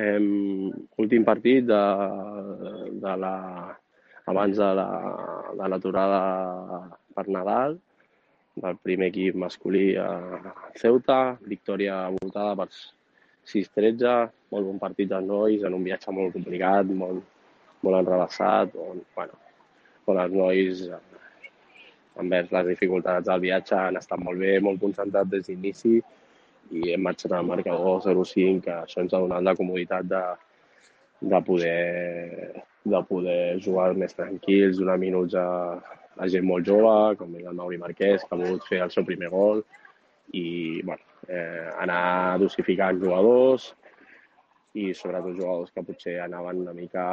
Eh, últim partit de, de la, abans de la de l'aturada per Nadal, del primer equip masculí a Ceuta, victòria voltada per 6-13, molt bon partit dels nois, en un viatge molt complicat, molt, molt enrevessat, on, bueno, on els nois, eh, envers les dificultats del viatge, han estat molt bé, molt concentrats des d'inici, i hem marxat al marcador 0-5, que això ens ha donat la comoditat de, de poder, de poder jugar més tranquils, donar minuts a, a gent molt jove, com és el Mauri Marquès, que ha volgut fer el seu primer gol, i bueno, eh, anar dosificant jugadors i sobretot jugadors que potser anaven una mica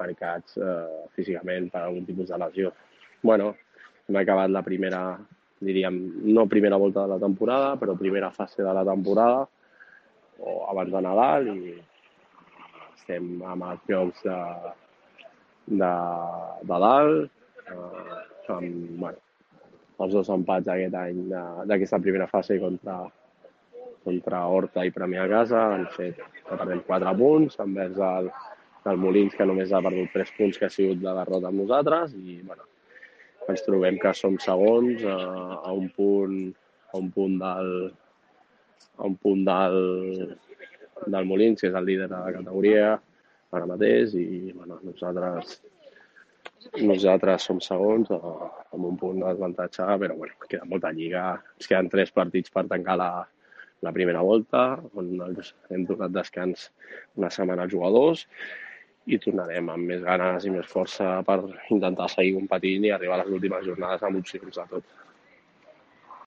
marcats eh, físicament per algun tipus de lesió. bueno, hem acabat la primera diríem, no primera volta de la temporada, però primera fase de la temporada, o abans de Nadal, i estem amb els jocs de, de, de dalt, eh, amb bueno, els dos empats aquest any d'aquesta primera fase contra, contra Horta i Premià a casa, han fet que perdem 4 punts envers el, el Molins, que només ha perdut 3 punts, que ha sigut la derrota amb nosaltres, i bueno, ens trobem que som segons a, a un punt a un punt del a un punt del, del Molins, que és el líder de la categoria ara mateix, i bueno, nosaltres nosaltres som segons amb un punt d'avantatge, però bueno, queda molta lliga. Ens queden tres partits per tancar la, la primera volta, on hem donat descans una setmana als jugadors, i tornarem amb més ganes i més força per intentar seguir competint i arribar a les últimes jornades amb opcions de tot.